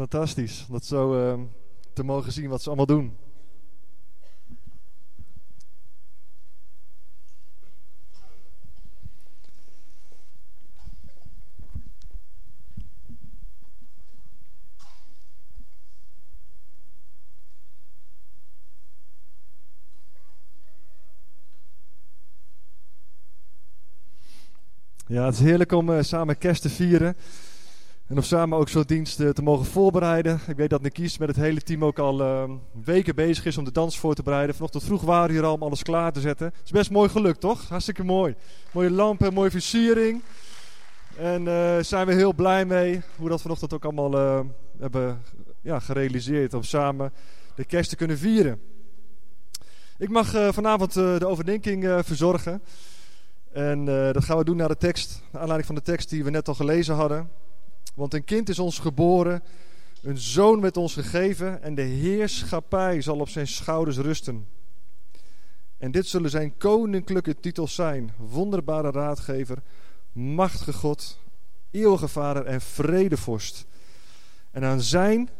Fantastisch, dat zo uh, te mogen zien wat ze allemaal doen. Ja, het is heerlijk om uh, samen kerst te vieren. En om samen ook zo'n dienst uh, te mogen voorbereiden. Ik weet dat Nikies met het hele team ook al uh, weken bezig is om de dans voor te bereiden. Vanochtend vroeg waren we hier al om alles klaar te zetten. Het is best mooi gelukt, toch? Hartstikke mooi. Mooie lampen, mooie versiering. En daar zijn we heel blij mee hoe dat vanochtend ook allemaal hebben ja, gerealiseerd. Om samen de kerst te kunnen vieren. Ik mag vanavond de overdenking verzorgen. En dat gaan we doen naar de tekst, naar aanleiding van de tekst die we net al gelezen hadden. Want een kind is ons geboren, een zoon werd ons gegeven en de heerschappij zal op zijn schouders rusten. En dit zullen zijn koninklijke titels zijn: wonderbare raadgever, machtige God, eeuwige vader en vredevorst. En aan zijn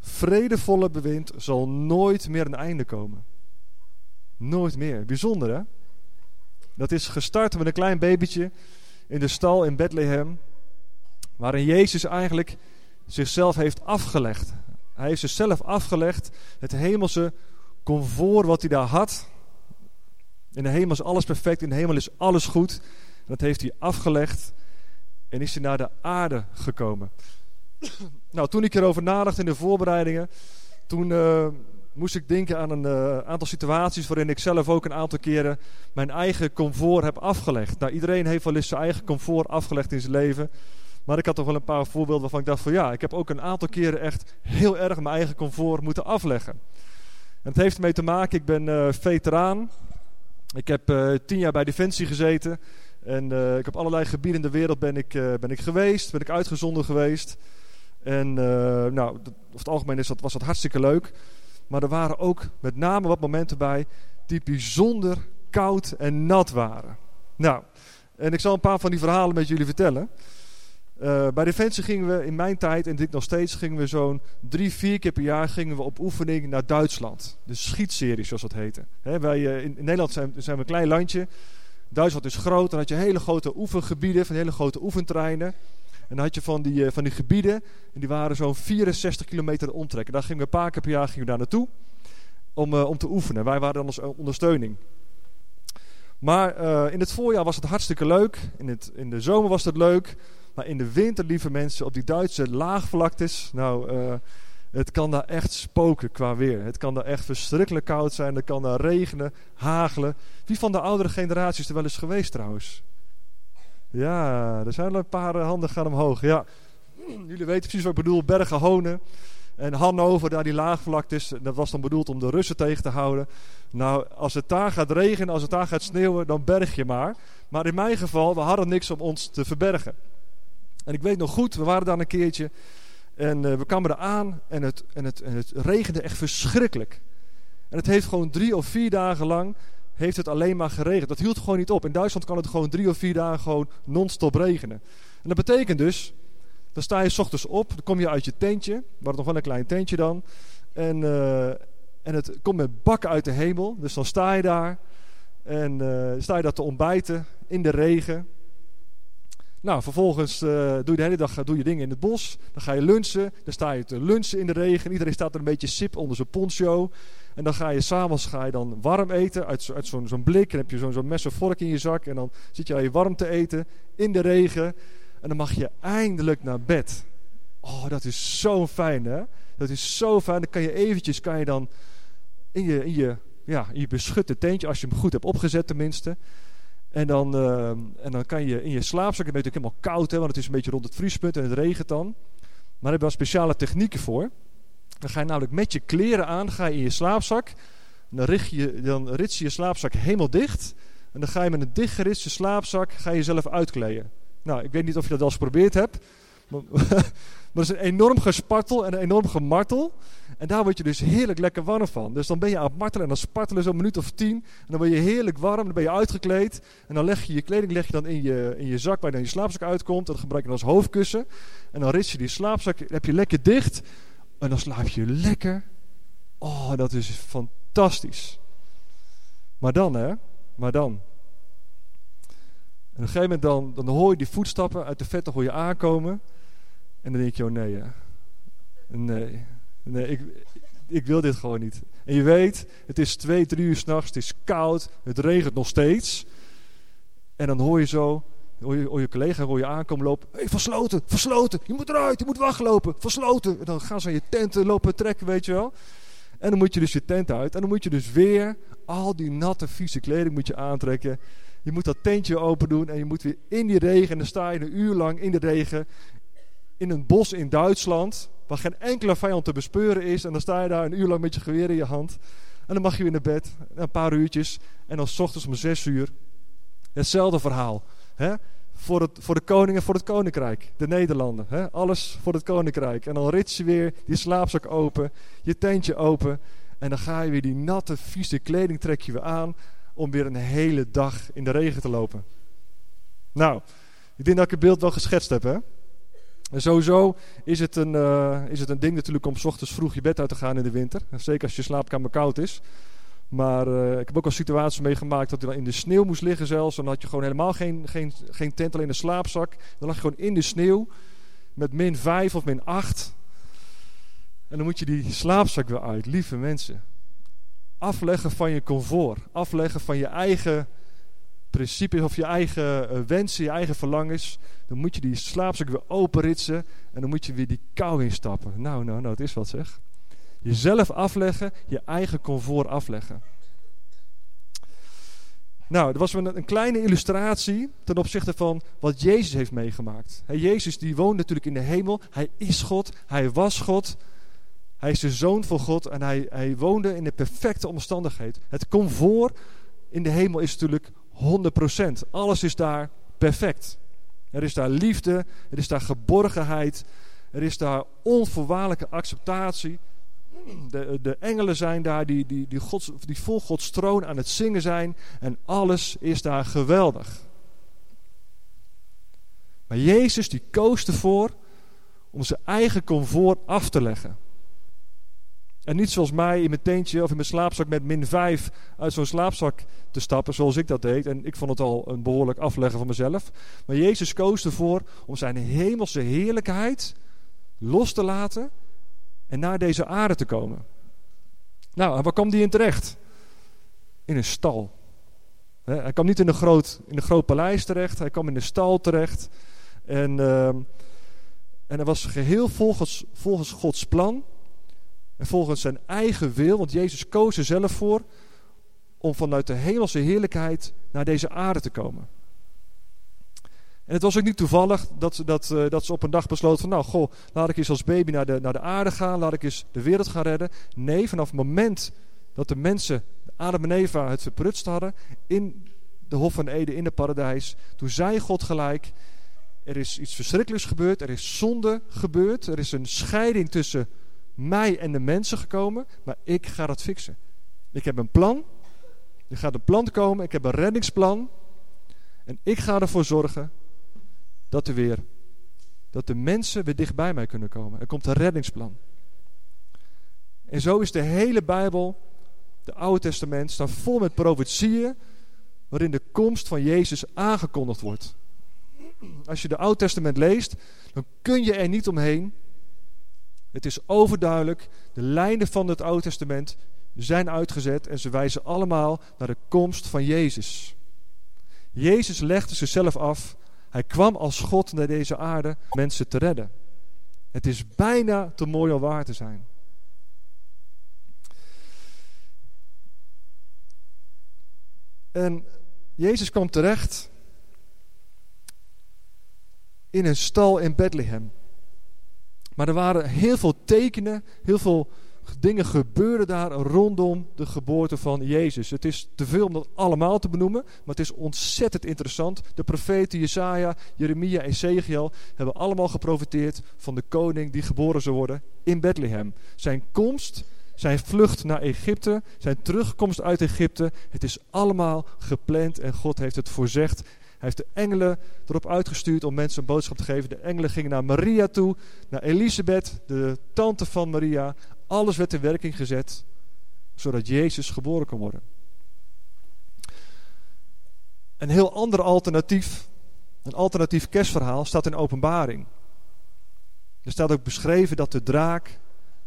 vredevolle bewind zal nooit meer een einde komen. Nooit meer. Bijzonder hè? Dat is gestart met een klein babytje in de stal in Bethlehem. Waarin Jezus eigenlijk zichzelf heeft afgelegd. Hij heeft zichzelf afgelegd. Het hemelse comfort wat hij daar had. In de hemel is alles perfect. In de hemel is alles goed. dat heeft hij afgelegd. En is hij naar de aarde gekomen. nou, toen ik erover nadacht in de voorbereidingen. Toen... Uh, moest ik denken aan een uh, aantal situaties waarin ik zelf ook een aantal keren mijn eigen comfort heb afgelegd. Nou, iedereen heeft wel eens zijn eigen comfort afgelegd in zijn leven. Maar ik had toch wel een paar voorbeelden waarvan ik dacht van ja, ik heb ook een aantal keren echt heel erg mijn eigen comfort moeten afleggen. En het heeft ermee te maken, ik ben uh, veteraan. Ik heb uh, tien jaar bij Defensie gezeten. En ik heb allerlei gebieden in de wereld ben ik, ben ik geweest, ben ik uitgezonden geweest. En nou, over het algemeen is dat, was dat hartstikke leuk. Maar er waren ook met name wat momenten bij die bijzonder koud en nat waren. Nou, en ik zal een paar van die verhalen met jullie vertellen. Uh, bij Defensie gingen we in mijn tijd, en dit nog steeds, gingen we zo'n drie, vier keer per jaar gingen we op oefening naar Duitsland. De schietserie, zoals dat heette. He, wij, uh, in, Nederland zijn, zijn, we een klein landje. Duitsland is groot. Dan had je hele grote oefengebieden, van hele grote oefentreinen. En dan had je van die, uh, van die gebieden, en die waren zo'n 64 kilometer omtrek. Daar gingen we een paar keer per jaar gingen we daar naartoe om, om te oefenen. Wij waren dan als ondersteuning. Maar in het voorjaar was het hartstikke leuk. In, het, in de zomer was het leuk. Maar in de winter, lieve mensen, op die Duitse laagvlaktes. Nou, het kan daar echt spoken qua weer. Het kan daar echt verschrikkelijk koud zijn. Het kan daar regenen, hagelen. Wie van de oudere generaties er wel eens geweest trouwens? Ja, er zijn een paar handen gaan omhoog. Ja, jullie weten precies wat ik bedoel. Bergen Honen en Hannover, daar die laagvlaktes. Dat was dan bedoeld om de Russen tegen te houden. Nou, als het daar gaat regenen, als het daar gaat sneeuwen, dan berg je maar. Maar in mijn geval, we hadden niks om ons te verbergen. En ik weet nog goed, we waren daar een keertje. En uh, we kwamen er aan en het, en, het, en het regende echt verschrikkelijk. En het heeft gewoon drie of vier dagen lang heeft het alleen maar geregend. Dat hield gewoon niet op. In Duitsland kan het gewoon drie of vier dagen gewoon non-stop regenen. En dat betekent dus, dan sta je s ochtends op, dan kom je uit je tentje, maar nog wel een klein tentje dan. En, uh, en het komt met bakken uit de hemel. Dus dan sta je daar en uh, sta je daar te ontbijten in de regen. Nou, vervolgens uh, doe je de hele dag doe je dingen in het bos. Dan ga je lunchen. Dan sta je te lunchen in de regen. Iedereen staat er een beetje sip onder zijn poncho. En dan ga je s'avonds warm eten uit, uit zo'n blik. En heb je zo'n zo'n mes of vork in je zak. En dan zit je aan je warm te eten in de regen. En dan mag je eindelijk naar bed. Oh, dat is zo fijn hè. Dat is zo fijn. Dan kan je eventjes, kan je dan in je, in je, ja, in je beschutte tentje, als je hem goed hebt opgezet tenminste. En dan, uh, en dan kan je in je slaapzak, het is natuurlijk helemaal koud, hè, want het is een beetje rond het vriespunt en het regent dan. Maar daar hebben we speciale technieken voor. Dan ga je namelijk met je kleren aan, ga je in je slaapzak. Dan, richt je, dan rits je je slaapzak helemaal dicht. En dan ga je met een dichtgeritste slaapzak ga je jezelf uitkleden. Nou, ik weet niet of je dat al eens geprobeerd hebt. Maar, maar is een enorm gespartel en een enorm gemartel. En daar word je dus heerlijk lekker warm van. Dus dan ben je aan het martelen en dan spartelen zo'n minuut of tien. En dan ben je heerlijk warm, dan ben je uitgekleed. En dan leg je je kleding leg je dan in je, in je zak waar dan je slaapzak uitkomt. Dat gebruik je dan als hoofdkussen. En dan rits je die slaapzak, heb je lekker dicht. En dan slaap je lekker. Oh, dat is fantastisch. Maar dan, hè? Maar dan. En op een gegeven moment dan, dan hoor je die voetstappen uit de vette hoor je aankomen. En dan denk je, oh nee. Nee, nee, ik, ik wil dit gewoon niet. En je weet, het is twee, drie uur s'nachts, het is koud, het regent nog steeds. En dan hoor je zo, hoor je, je collega hoor je aankomen lopen. Hey, versloten, versloten, je moet eruit, je moet weglopen, versloten. En dan gaan ze aan je tenten lopen trekken, weet je wel. En dan moet je dus je tent uit. En dan moet je dus weer al die natte, vieze kleding moet je aantrekken. Je moet dat tentje open doen en je moet weer in die regen. En dan sta je een uur lang in de regen in een bos in Duitsland, waar geen enkele vijand te bespeuren is. En dan sta je daar een uur lang met je geweer in je hand. En dan mag je weer naar bed, een paar uurtjes. En dan s ochtends om zes uur, hetzelfde verhaal. Hè? Voor, het, voor de koning en voor het koninkrijk. De Nederlanden. Hè? Alles voor het koninkrijk. En dan rits je weer die slaapzak open, je tentje open. En dan ga je weer die natte, vieze kleding trek je weer aan. Om weer een hele dag in de regen te lopen. Nou, ik denk dat ik het beeld wel geschetst heb, hè? En sowieso is het, een, uh, is het een ding natuurlijk om s ochtends vroeg je bed uit te gaan in de winter. Zeker als je slaapkamer koud is. Maar uh, ik heb ook al situaties meegemaakt dat je dan in de sneeuw moest liggen zelfs. Dan had je gewoon helemaal geen, geen, geen tent, alleen een slaapzak. Dan lag je gewoon in de sneeuw met min 5 of min 8. En dan moet je die slaapzak weer uit. Lieve mensen. Afleggen van je comfort. Afleggen van je eigen principes of je eigen uh, wensen, je eigen verlangens. Dan moet je die slaapzak weer openritsen en dan moet je weer die kou instappen. Nou, nou, nou, het is wat zeg. Jezelf afleggen, je eigen comfort afleggen. Nou, dat was een, kleine illustratie ten opzichte van wat Jezus heeft meegemaakt. Jezus die woont natuurlijk in de hemel. Hij is God, hij was God. Hij is de zoon van God en hij, hij woonde in de perfecte omstandigheid. Het comfort in de hemel is natuurlijk 100%. Alles is daar perfect. Er is daar liefde, er is daar geborgenheid, er is daar onvoorwaardelijke acceptatie. De, de engelen zijn daar die, die, die, God, die vol Gods troon aan het zingen zijn en alles is daar geweldig. Maar Jezus die koos ervoor om zijn eigen comfort af te leggen. En niet zoals mij in mijn teentje of in mijn slaapzak met min 5 uit zo'n slaapzak te stappen, zoals ik dat deed. En ik vond het al een behoorlijk afleggen van mezelf. Maar Jezus koos ervoor om zijn hemelse heerlijkheid los te laten en naar deze aarde te komen. Nou, en waar kwam die in terecht? In een stal. Hij kwam niet in een groot, in een groot paleis terecht, hij kwam in een stal terecht. En, uh, en hij was geheel volgens, volgens Gods plan. En volgens zijn eigen wil, want Jezus koos er zelf voor om vanuit de hemelse heerlijkheid naar deze aarde te komen. En het was ook niet toevallig dat, dat, uh, dat ze op een dag besloten van... nou, goh, laat ik eens als baby naar de, naar de aarde gaan, laat ik eens de wereld gaan redden. Nee, vanaf het moment dat de mensen, Adam en Eva, het verprutst hadden... in de Hof van Eden, in het paradijs, toen zei God gelijk... er is iets verschrikkelijks gebeurd, er is zonde gebeurd... er is een scheiding tussen mij en de mensen gekomen, maar ik ga dat fixen. Ik heb een plan. Er gaat een plan komen. Ik heb een reddingsplan. En ik ga ervoor zorgen dat er weer, dat de mensen weer dicht bij mij kunnen komen. Er komt een reddingsplan. En zo is de hele Bijbel, de Oude Testament, staat vol met profetieën waarin de komst van Jezus aangekondigd wordt. Als je de Oude Testament leest, dan kun je er niet omheen het is overduidelijk, de lijnen van het Oude Testament zijn uitgezet en ze wijzen allemaal naar de komst van Jezus. Jezus legde zichzelf af. Hij kwam als God naar deze aarde mensen te redden. Het is bijna te mooi om waar te zijn. En Jezus kwam terecht in een stal in Bethlehem. Maar er waren heel veel tekenen, heel veel dingen gebeurden daar rondom de geboorte van Jezus. Het is te veel om dat allemaal te benoemen, maar het is ontzettend interessant. De profeten Jesaja, Jeremia en Ezekiel hebben allemaal geprofiteerd van de koning die geboren zou worden in Bethlehem. Zijn komst, zijn vlucht naar Egypte, zijn terugkomst uit Egypte, het is allemaal gepland en God heeft het voorzegd. Heeft de engelen erop uitgestuurd om mensen een boodschap te geven. De engelen gingen naar Maria toe, naar Elisabeth, de tante van Maria. Alles werd in werking gezet, zodat Jezus geboren kon worden. Een heel ander alternatief, een alternatief kerstverhaal, staat in openbaring. Er staat ook beschreven dat de draak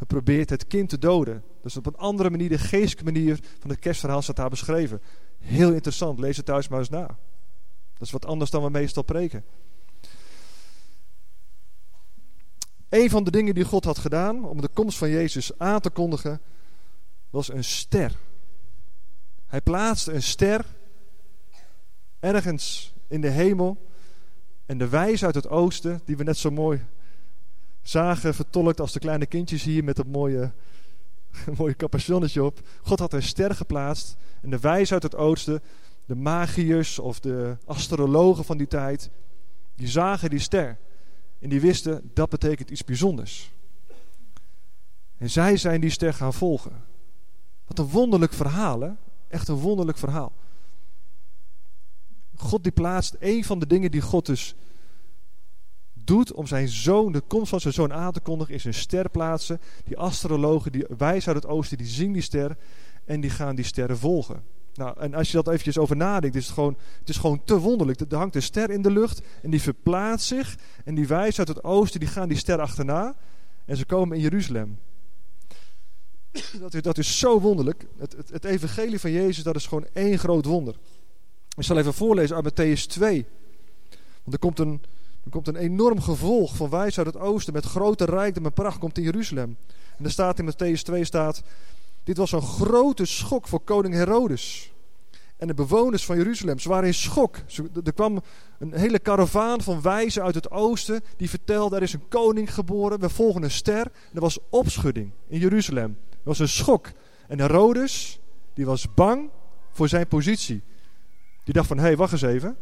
probeert het kind te doden. Dus op een andere manier, de geestelijke manier van het kerstverhaal staat daar beschreven. Heel interessant, lees het thuis maar eens na. Dat is wat anders dan we meestal preken. Een van de dingen die God had gedaan om de komst van Jezus aan te kondigen, was een ster. Hij plaatste een ster ergens in de hemel. En de wijze uit het oosten, die we net zo mooi zagen vertolkt als de kleine kindjes hier met dat mooie, mooie capuchonnetje op. God had een ster geplaatst. En de wijze uit het oosten, de magiërs of de astrologen van die tijd, die zagen die ster. En die wisten, dat betekent iets bijzonders. En zij zijn die ster gaan volgen. Wat een wonderlijk verhaal, hè? Echt een wonderlijk verhaal. God die plaatst, een van de dingen die God dus doet om zijn zoon, de komst van zijn zoon aan te kondigen, is een ster plaatsen. Die astrologen, die wijzen uit het oosten, die zien die ster en die gaan die sterren volgen. Nou, en als je dat eventjes over nadenkt, is het gewoon, het is gewoon te wonderlijk. Er hangt een ster in de lucht en die verplaatst zich. En die wijzen uit het oosten, die gaan die ster achterna. En ze komen in Jeruzalem. Dat is, dat is zo wonderlijk. Het, het, evangelie van Jezus, dat is gewoon één groot wonder. Ik zal even voorlezen uit Matthäus 2. Want er komt een, er komt een enorm gevolg van wijs uit het oosten met grote rijkdom en pracht komt in Jeruzalem. En er staat in Matthäus 2 staat, dit was een grote schok voor koning Herodes. En de bewoners van Jeruzalem, ze waren in schok. Er kwam een hele karavaan van wijzen uit het oosten. Die vertelde, er is een koning geboren. We volgen een ster. En er was opschudding in Jeruzalem. Er was een schok. En Herodes, die was bang voor zijn positie. Die dacht van, hé, hey, wacht eens even.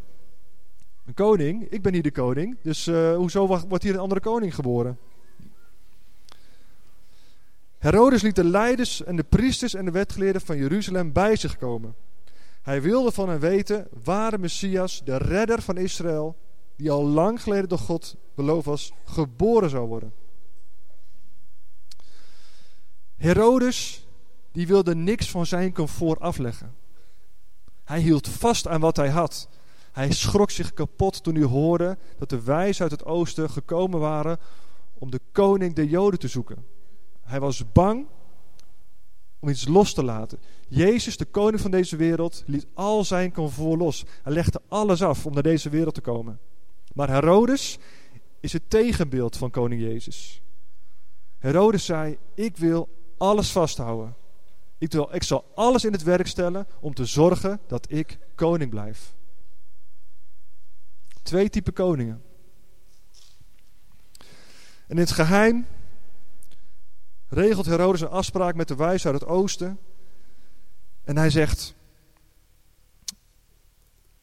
Een koning, ik ben hier de koning. Dus uh, hoezo wordt hier een andere koning geboren? Herodes liet de leiders en de priesters en de wetgeleerden van Jeruzalem bij zich komen. Hij wilde van hen weten waar de Messias, de redder van Israël, die al lang geleden door God beloofd was, geboren zou worden. Herodes, die wilde niks van zijn comfort afleggen. Hij hield vast aan wat hij had. Hij schrok zich kapot toen hij hoorde dat de wijzen uit het oosten gekomen waren om de koning der Joden te zoeken. Hij was bang om iets los te laten. Jezus, de koning van deze wereld, liet al zijn comfort los. Hij legde alles af om naar deze wereld te komen. Maar Herodes is het tegenbeeld van koning Jezus. Herodes zei: Ik wil alles vasthouden. Ik, wil, ik zal alles in het werk stellen om te zorgen dat ik koning blijf. Twee typen koningen. En in het geheim regelt Herodes een afspraak met de wijze uit het oosten. En hij zegt: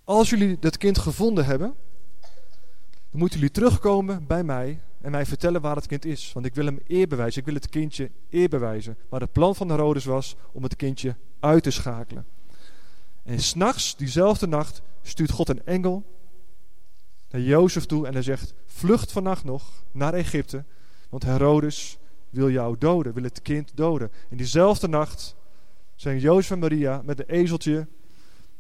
Als jullie dat kind gevonden hebben, dan moeten jullie terugkomen bij mij en mij vertellen waar het kind is. Want ik wil hem eer bewijzen. Ik wil het kindje eer bewijzen. Maar het plan van Herodes was om het kindje uit te schakelen. En s'nachts, diezelfde nacht, stuurt God een engel naar Jozef toe en hij zegt: Vlucht vannacht nog naar Egypte, want Herodes wil jou doden, wil het kind doden. In diezelfde nacht zijn Jozef en Maria met een ezeltje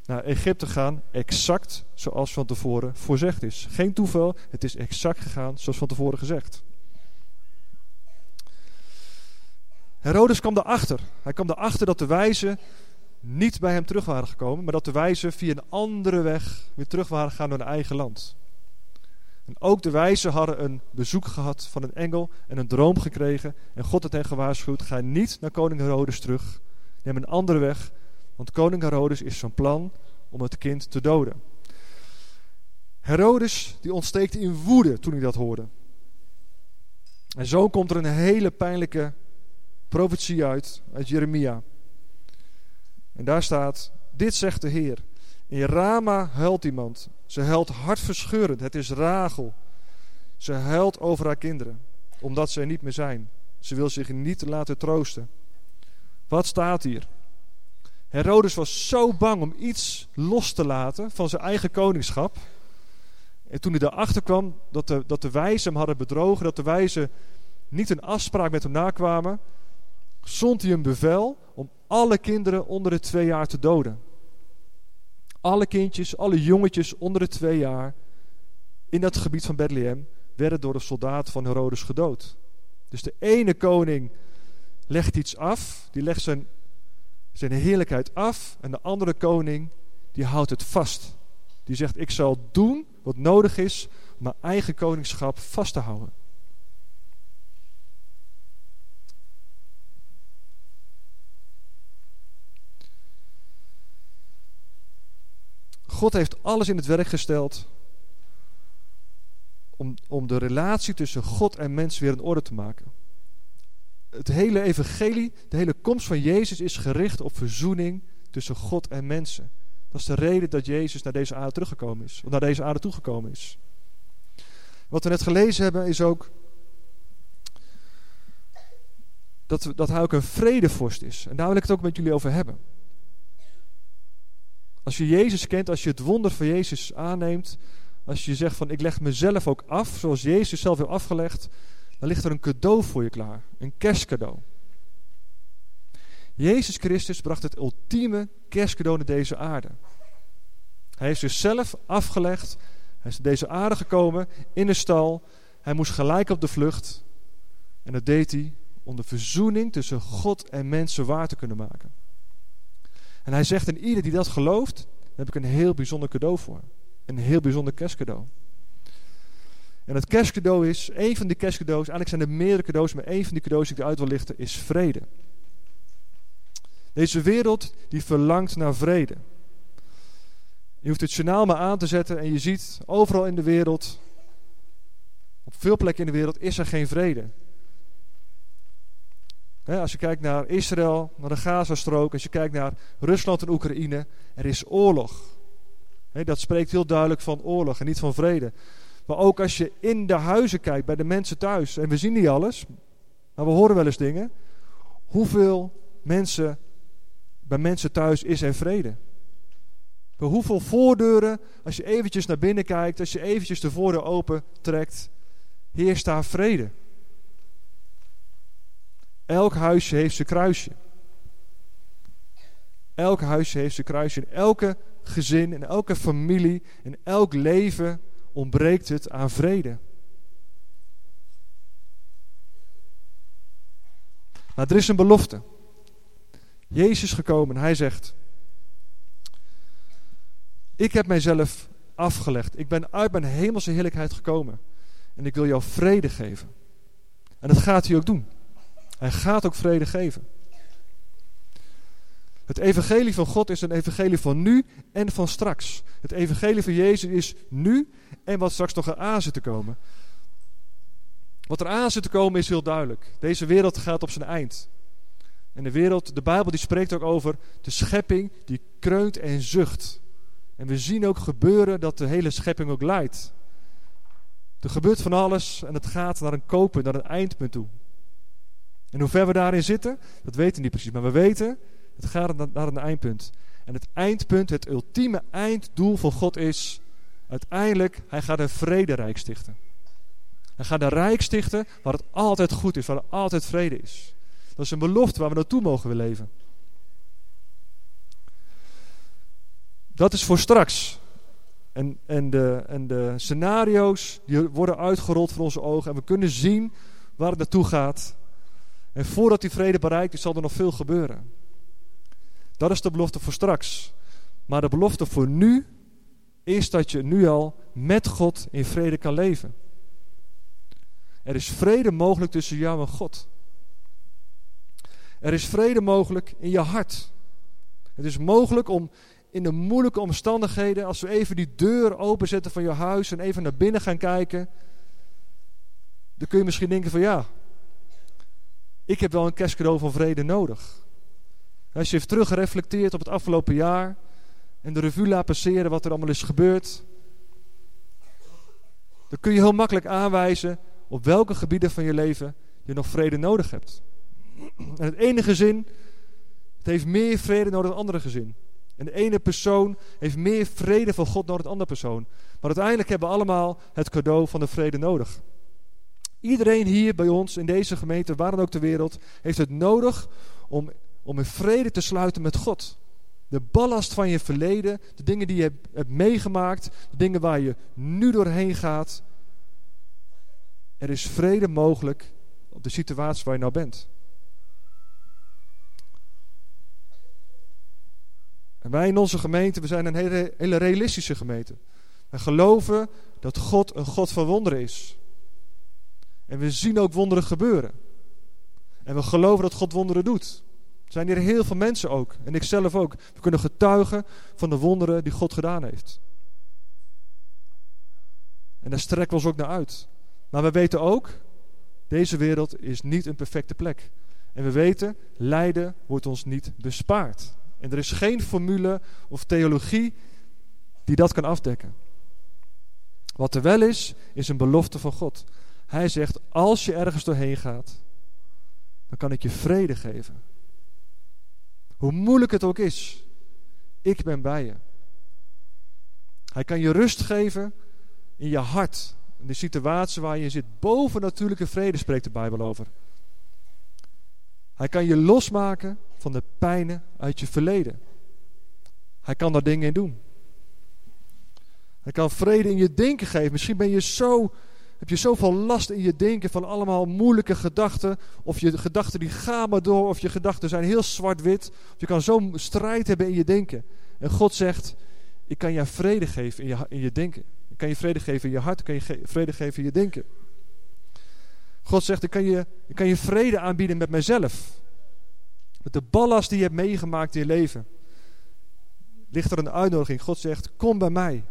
naar Egypte gaan, exact zoals van tevoren voorzegd is. Geen toeval, het is exact gegaan zoals van tevoren gezegd. Herodes kwam erachter. Hij kwam erachter dat de wijzen niet bij hem terug waren gekomen, maar dat de wijzen via een andere weg weer terug waren gegaan naar hun eigen land. En ook de wijzen hadden een bezoek gehad van een engel en een droom gekregen. En God had hen gewaarschuwd: ga niet naar koning Herodes terug. Neem een andere weg, want koning Herodes is van plan om het kind te doden. Herodes die ontsteekte in woede toen hij dat hoorde. En zo komt er een hele pijnlijke profetie uit, uit Jeremia. En daar staat, dit zegt de Heer. In Rama huilt iemand. Ze huilt hartverscheurend. Het is Rachel. Ze huilt over haar kinderen, omdat ze er niet meer zijn. Ze wil zich niet laten troosten. Wat staat hier? Herodes was zo bang om iets los te laten van zijn eigen koningschap. En toen hij erachter kwam dat de, dat de wijzen hem hadden bedrogen, dat de wijzen niet een afspraak met hem nakwamen, zond hij een bevel om alle kinderen onder de twee jaar te doden. Alle kindjes, alle jongetjes onder de twee jaar in dat gebied van Bethlehem werden door de soldaten van Herodes gedood. Dus de ene koning legt iets af, die legt zijn, zijn heerlijkheid af. En de andere koning, die houdt het vast. Die zegt, ik zal doen wat nodig is om mijn eigen koningschap vast te houden. God heeft alles in het werk gesteld om, om de relatie tussen God en mens weer in orde te maken. Het hele evangelie, de hele komst van Jezus is gericht op verzoening tussen God en mensen. Dat is de reden dat Jezus naar deze aarde teruggekomen is, of naar deze aarde toegekomen is. Wat we net gelezen hebben is ook dat, dat hij ook een vredevorst is. En daar wil ik het ook met jullie over hebben. Als je Jezus kent, als je het wonder van Jezus aanneemt, als je zegt van ik leg mezelf ook af, zoals Jezus zelf heeft afgelegd, dan ligt er een cadeau voor je klaar. Een kerstcadeau. Jezus Christus bracht het ultieme kerstcadeau naar deze aarde. Hij heeft zichzelf afgelegd. Hij is deze aarde gekomen in de stal. Hij moest gelijk op de vlucht. En dat deed hij om de verzoening tussen God en mensen waar te kunnen maken. En hij zegt in ieder die dat gelooft, daar heb ik een heel bijzonder cadeau voor. Een heel bijzonder kerstcadeau. En het kerstcadeau is, een van die kerstcadeaus, eigenlijk zijn er meerdere cadeaus, maar één van die cadeaus die ik eruit wil lichten, is vrede. Deze wereld die verlangt naar vrede. Je hoeft het journaal maar aan te zetten en je ziet overal in de wereld, op veel plekken in de wereld, is er geen vrede. Als je kijkt naar Israël, naar de Gazastrook, als je kijkt naar Rusland en Oekraïne, er is oorlog dat spreekt heel duidelijk van oorlog en niet van vrede. Maar ook als je in de huizen kijkt, bij de mensen thuis, en we zien niet alles, maar we horen wel eens dingen. Hoeveel mensen, bij mensen thuis is er vrede? Bij hoeveel voordeuren, als je eventjes naar binnen kijkt, als je eventjes de voordeur open trekt, heerst daar vrede. Elk huisje heeft zijn kruisje. Elk huisje heeft zijn kruisje. In elke gezin, in elke familie, in elk leven ontbreekt het aan vrede. Maar er is een belofte. Jezus is gekomen en hij zegt: Ik heb mijzelf afgelegd. Ik ben uit mijn hemelse heerlijkheid gekomen. En ik wil jou vrede geven. En dat gaat hij ook doen. Hij gaat ook vrede geven. Het evangelie van God is een evangelie van nu en van straks. Het evangelie van Jezus is nu en wat straks nog aan zit te komen. Wat er aan zit te komen is heel duidelijk. Deze wereld gaat op zijn eind. En de wereld, de Bijbel die spreekt ook over de schepping die kreunt en zucht. En we zien ook gebeuren dat de hele schepping ook leidt. Er gebeurt van alles en het gaat naar een kopen, naar een eindpunt toe. En hoe ver we daarin zitten, dat weten we niet precies. Maar we weten het gaat naar een eindpunt. En het eindpunt, het ultieme einddoel van God is uiteindelijk, hij gaat een vrederijk stichten. Hij gaat een rijk stichten waar het altijd goed is, waar er altijd vrede is. Dat is een belofte waar we naartoe mogen leven. Dat is voor straks. En, en, de, en de scenario's die worden uitgerold voor onze ogen. En we kunnen zien waar het naartoe gaat. En voordat die vrede bereikt is, zal er nog veel gebeuren. Dat is de belofte voor straks. Maar de belofte voor nu is dat je nu al met God in vrede kan leven. Er is vrede mogelijk tussen jou en God. Er is vrede mogelijk in je hart. Het is mogelijk om in de moeilijke omstandigheden, als we even die deur openzetten van je huis en even naar binnen gaan kijken, dan kun je misschien denken van ja, ik heb wel een kerstcadeau van vrede nodig. Als je terug reflecteert op het afgelopen jaar en de revue laat passeren wat er allemaal is gebeurd, dan kun je heel makkelijk aanwijzen op welke gebieden van je leven je nog vrede nodig hebt. En het ene gezin het heeft meer vrede nodig dan het andere gezin. En de ene persoon heeft meer vrede van God dan de andere persoon. Maar uiteindelijk hebben we allemaal het cadeau van de vrede nodig. Iedereen hier bij ons in deze gemeente, waar dan ook ter wereld, heeft het nodig om, om in vrede te sluiten met God. De ballast van je verleden, de dingen die je hebt, meegemaakt, de dingen waar je nu doorheen gaat. Er is vrede mogelijk op de situatie waar je nou bent. En wij in onze gemeente, we zijn een hele, hele realistische gemeente. We geloven dat God een God van wonderen is. En we zien ook wonderen gebeuren. En we geloven dat God wonderen doet. Er zijn hier heel veel mensen ook. En ik zelf ook. We kunnen getuigen van de wonderen die God gedaan heeft. En daar strekken we ons ook naar uit. Maar we weten ook, deze wereld is niet een perfecte plek. En we weten, lijden wordt ons niet bespaard. En er is geen formule of theologie die dat kan afdekken. Wat er wel is, is een belofte van God. Hij zegt, als je ergens doorheen gaat, dan kan ik je vrede geven. Hoe moeilijk het ook is, ik ben bij je. Hij kan je rust geven in je hart. In de situatie waar je zit. Boven natuurlijke vrede spreekt de Bijbel over. Hij kan je losmaken van de pijnen uit je verleden. Hij kan daar dingen in doen. Hij kan vrede in je denken geven. Misschien ben je zo, heb je zoveel last in je denken van allemaal moeilijke gedachten. Of je gedachten die gaan maar door. Of je gedachten zijn heel zwart-wit. Je kan zo'n strijd hebben in je denken. En God zegt, ik kan je vrede geven in je, in je denken. Ik kan je vrede geven in je hart. Ik kan je vrede geven in je denken. God zegt, ik kan je, ik kan je vrede aanbieden met mijzelf. Met de ballast die je hebt meegemaakt in je leven. Ligt er een uitnodiging. God zegt, kom bij mij.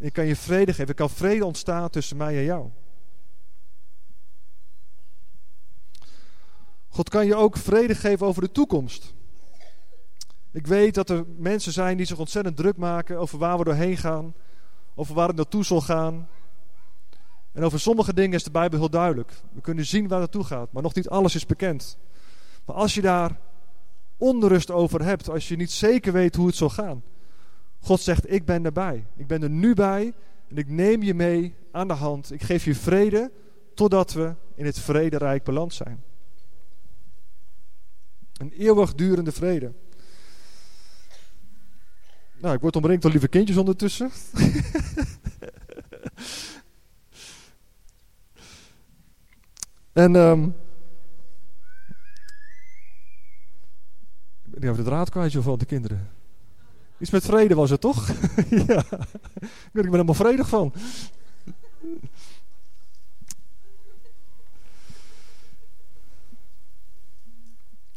Ik kan je vrede geven. Er kan vrede ontstaan tussen mij en jou. God kan je ook vrede geven over de toekomst. Ik weet dat er mensen zijn die zich ontzettend druk maken over waar we doorheen gaan. Over waar het naartoe zal gaan. En over sommige dingen is de Bijbel heel duidelijk. We kunnen zien waar het naartoe gaat, maar nog niet alles is bekend. Maar als je daar onrust over hebt, als je niet zeker weet hoe het zal gaan. God zegt, ik ben erbij. Ik ben er nu bij en ik neem je mee aan de hand. Ik geef je vrede totdat we in het vrederijk beland zijn. Een eeuwigdurende vrede. Nou, ik word omringd door lieve kindjes ondertussen. en um, Die hebben de draad kwijt van de kinderen. Iets met vrede was het toch? ja. Ik ben er helemaal vredig van.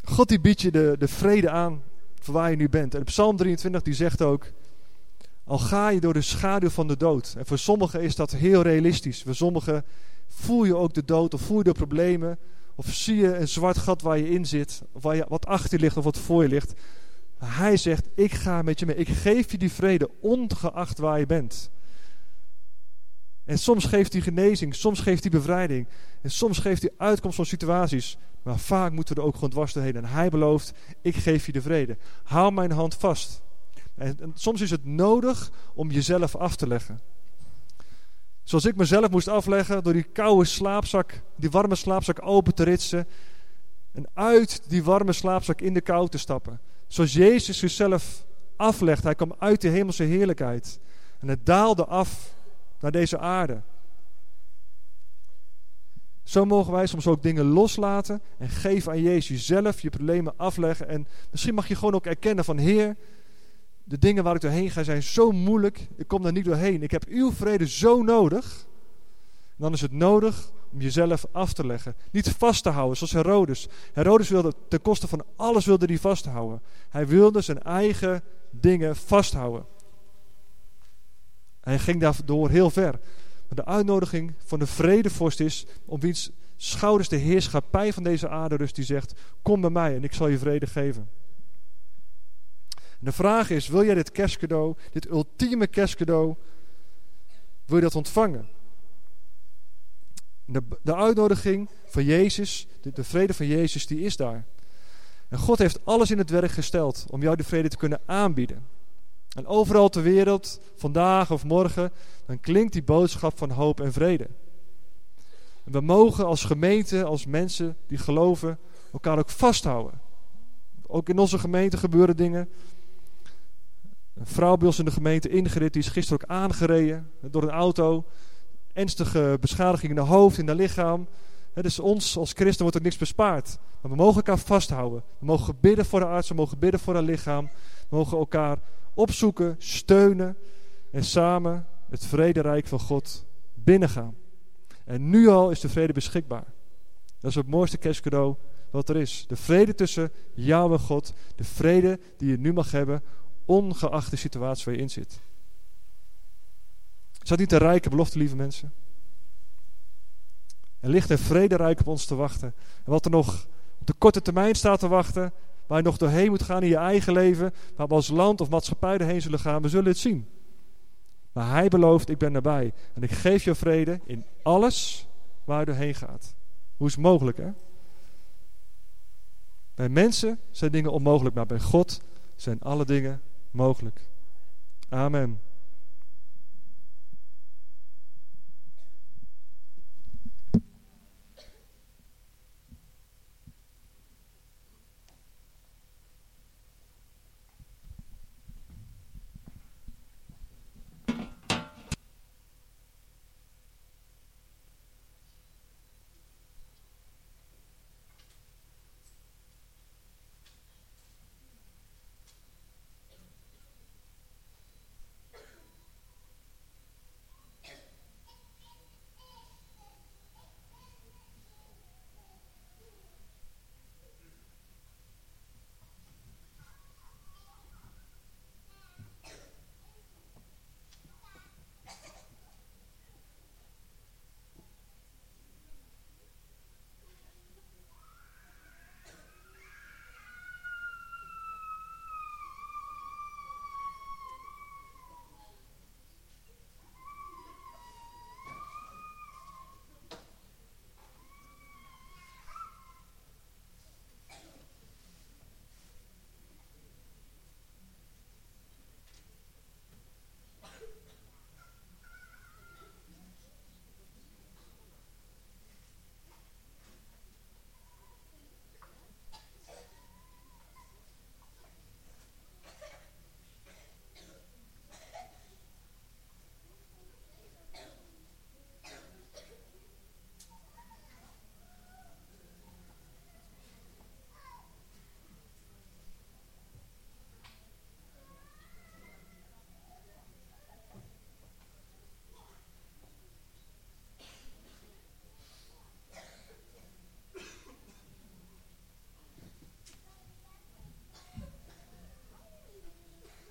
God die biedt je de, de vrede aan voor waar je nu bent. En Psalm 23 die zegt ook... Al ga je door de schaduw van de dood. En voor sommigen is dat heel realistisch. Voor sommigen voel je ook de dood of voel je de problemen. Of zie je een zwart gat waar je in zit, waar je, wat achter je ligt of wat voor je ligt. Hij zegt, ik ga met je mee. Ik geef je die vrede, ongeacht waar je bent. En soms geeft hij genezing, soms geeft hij bevrijding. En soms geeft hij uitkomst van situaties. Maar vaak moeten we er ook gewoon dwars doorheen. En hij belooft, ik geef je de vrede. Hou mijn hand vast. En, en soms is het nodig om jezelf af te leggen. Zoals ik mezelf moest afleggen door die koude slaapzak, die warme slaapzak open te ritsen. En uit die warme slaapzak in de kou te stappen. Zoals Jezus zichzelf aflegt. Hij kwam uit de hemelse heerlijkheid. En het daalde af naar deze aarde. Zo mogen wij soms ook dingen loslaten en geven aan Jezus zelf je problemen afleggen. En misschien mag je gewoon ook erkennen van Heer, de dingen waar ik doorheen ga zijn zo moeilijk. Ik kom daar niet doorheen. Ik heb uw vrede zo nodig. dan is het nodig jezelf af te leggen. Niet vast te houden, zoals Herodes. Herodes wilde ten koste van alles wilde hij vasthouden. Hij wilde zijn eigen dingen vasthouden. Hij ging daardoor heel ver. Maar de uitnodiging van de vredevorst is om wiens schouders de heerschappij van deze aarde rust. Die zegt, kom bij mij en ik zal je vrede geven de vraag is, wil jij dit kerstcadeau, dit ultieme kerstcadeau, wil je dat ontvangen? De, de uitnodiging van Jezus, de, de vrede van Jezus, die is daar. En God heeft alles in het werk gesteld om jou de vrede te kunnen aanbieden. En overal ter wereld, vandaag of morgen, dan klinkt die boodschap van hoop en vrede. En we mogen als gemeente, als mensen die geloven, elkaar ook vasthouden. Ook in onze gemeente gebeuren dingen. Een vrouw bij ons in de gemeente, Ingrid, die is gisteren ook aangereden door een auto. Ernstige beschadiging in de hoofd, in de lichaam. dus ons als christen wordt ook niks bespaard. Maar we mogen elkaar vasthouden. We mogen bidden voor de arts, we mogen bidden voor haar lichaam. We mogen elkaar opzoeken, steunen en samen het vrederijk van God binnengaan. En nu al is de vrede beschikbaar. Dat is het mooiste kerstcadeau wat er is. De vrede tussen jou en God. De vrede die je nu mag hebben, ongeacht de situatie waar je in zit. Is dat niet een rijke belofte, lieve mensen? Er ligt een vrederijk op ons te wachten. En wat er nog op de korte termijn staat te wachten, waar je nog doorheen moet gaan in je eigen leven, waar we als land of maatschappij doorheen zullen gaan, we zullen het zien. Maar hij belooft, ik ben erbij. En ik geef je vrede in alles waar je doorheen gaat. Hoe is het mogelijk, hè? Bij mensen zijn dingen onmogelijk, maar bij God zijn alle dingen mogelijk. Amen.